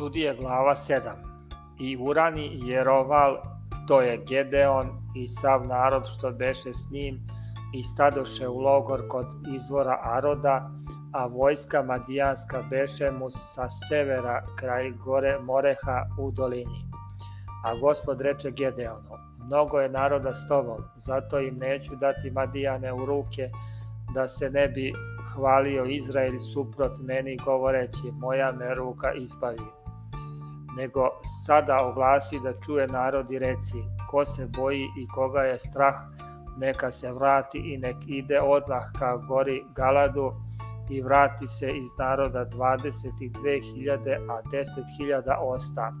Sudije glava 7 I urani Jeroval, to je Gedeon i sav narod što beše s njim i stadoše u logor kod izvora Aroda, a vojska Madijanska beše mu sa severa kraj gore Moreha u dolini. A gospod reče Gedeonu, mnogo je naroda s tobom, zato im neću dati Madijane u ruke, da se ne bi hvalio Izrael suprot meni govoreći, moja me ruka izbavi nego sada oglasi da čuje narod i reci, ko se boji i koga je strah, neka se vrati i nek ide odmah ka gori Galadu i vrati se iz naroda 22.000, a 10.000 osta.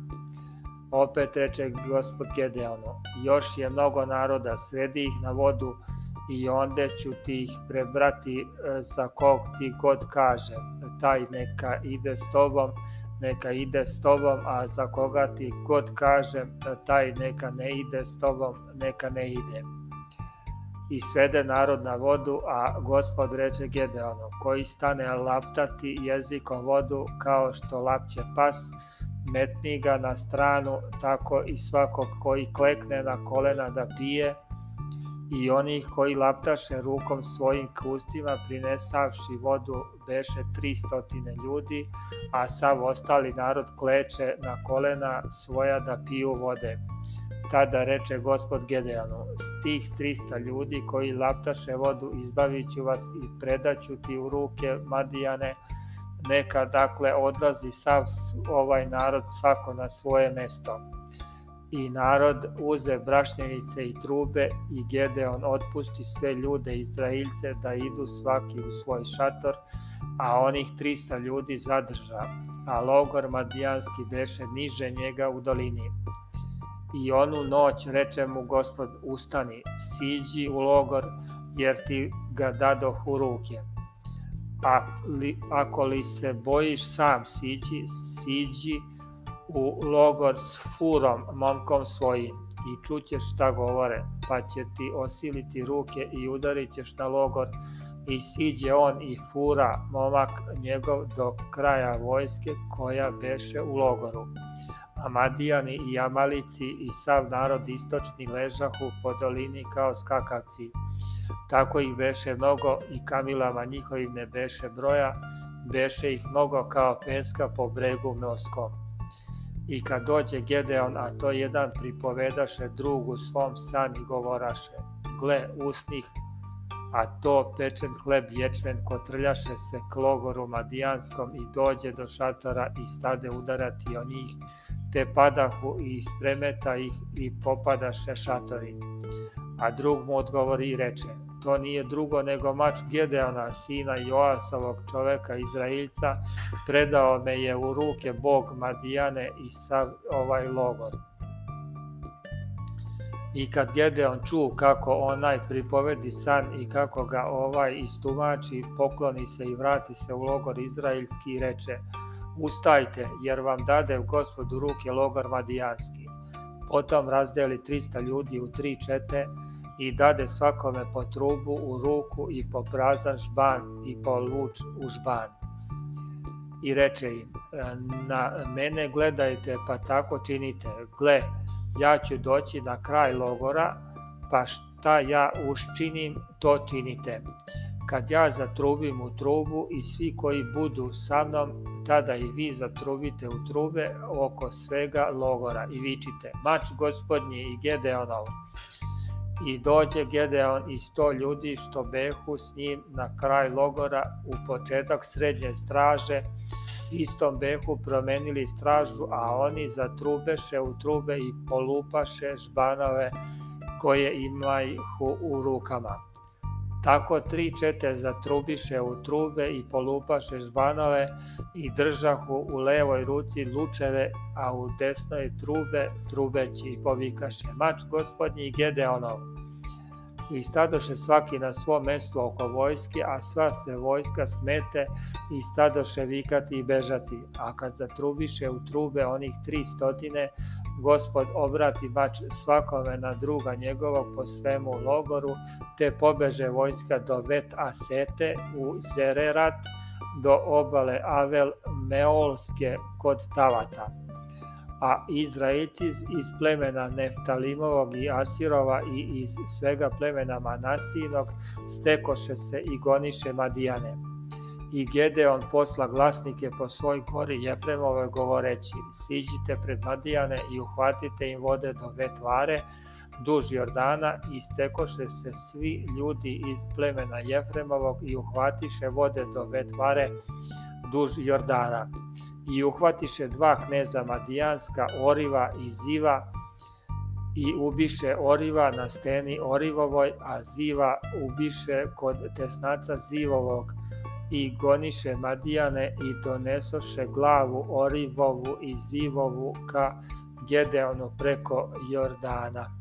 Opet reče gospod Gedeonu, još je mnogo naroda, svedi ih na vodu i onda ću ti ih prebrati e, za kog ti god kaže, taj neka ide s tobom, neka ide s tobom, a za koga ti god kažem e, taj neka ne ide s tobom, neka ne ide. I svede narod na vodu, a gospod reče Gedeonu, koji stane laptati jezikom vodu kao što lapće pas, metni ga na stranu, tako i svakog koji klekne na kolena da pije, i onih koji laptaše rukom svojim kustima prinesavši vodu beše tri stotine ljudi, a sav ostali narod kleče na kolena svoja da piju vode. Tada reče gospod Gedeanu, s tih 300 ljudi koji laptaše vodu izbavit ću vas i predaću ti u ruke Madijane, neka dakle odlazi sav ovaj narod svako na svoje mesto i narod uze brašnjenice i trube i Gedeon otpusti sve ljude Izrailce da idu svaki u svoj šator, a onih 300 ljudi zadrža, a logor Madijanski beše niže njega u dolini. I onu noć reče mu gospod ustani, siđi u logor, jer ti ga dadoh u ruke. A li, ako li se bojiš sam siđi, siđi, u logor s furom, momkom svojim, i čućeš šta govore, pa će ti osiliti ruke i udarit ćeš na logor, i siđe on i fura momak njegov do kraja vojske koja beše u logoru. Amadijani i Jamalici i sav narod istočni ležahu po dolini kao skakavci. Tako ih beše mnogo i kamilama njihovim ne beše broja, beše ih mnogo kao peska po bregu morskom. I kad dođe Gedeon, a to jedan pripovedaše drugu svom i govoraše, gle usnih, a to pečen hleb ječmen kotrljaše se k logoru madijanskom i dođe do šatora i stade udarati o njih, te padahu i spremeta ih i popadaše šatori. A drug mu odgovori i reče, To nije drugo nego mač Gedeona, sina Joasovog čoveka Izrailca, predao me je u ruke bog Madijane i sav ovaj logor. I kad Gedeon ču kako onaj pripovedi san i kako ga ovaj istumači, pokloni se i vrati se u logor izraelski i reče Ustajte, jer vam dade u gospodu ruke logor madijanski. Potom razdeli 300 ljudi u tri čete, i dade svakome po trubu u ruku i po prazan žban i po luč u žban. I reče im, e, na mene gledajte pa tako činite, gle, ja ću doći na kraj logora, pa šta ja uščinim, to činite. Kad ja zatrubim u trubu i svi koji budu sa mnom, tada i vi zatrubite u trube oko svega logora i vičite, mač gospodnji i Gedeonov. I dođe Gedeon i sto ljudi što behu s njim na kraj logora u početak srednje straže, istom behu promenili stražu, a oni zatrubeše u trube i polupaše žbanove koje imaju u rukama. Tako tri čete zatrubiše u trube i polupaše žbanove i držahu u levoj ruci lučeve, a u desnoj trube trubeći i povikaše mač gospodnji Gedeonov. I stadoše svaki na svom mestu oko vojske, a sva se vojska smete i stadoše vikati i bežati. A kad zatrubiše u trube onih tri stotine, Gospod obrati bač svakove na druga njegovog po svemu logoru, te pobeže vojska do Vet Asete u Zererat, do obale Avel Meolske kod Tavata. A Izraelci iz plemena Neftalimovog i Asirova i iz svega plemena Manasinog stekoše se i goniše Madijanem. I Gedeon posla glasnike po svoj gori Jefremove govoreći, siđite pred Madijane i uhvatite im vode do vetvare, duž Jordana i stekoše se svi ljudi iz plemena Jefremovog i uhvatiše vode do vetvare duž Jordana i uhvatiše dva kneza Madijanska Oriva i Ziva i ubiše Oriva na steni Orivovoj, a Ziva ubiše kod tesnaca Zivovog i goniše Madijane i donesoše glavu Orivovu i Zivovu ka Gedeonu preko Jordana.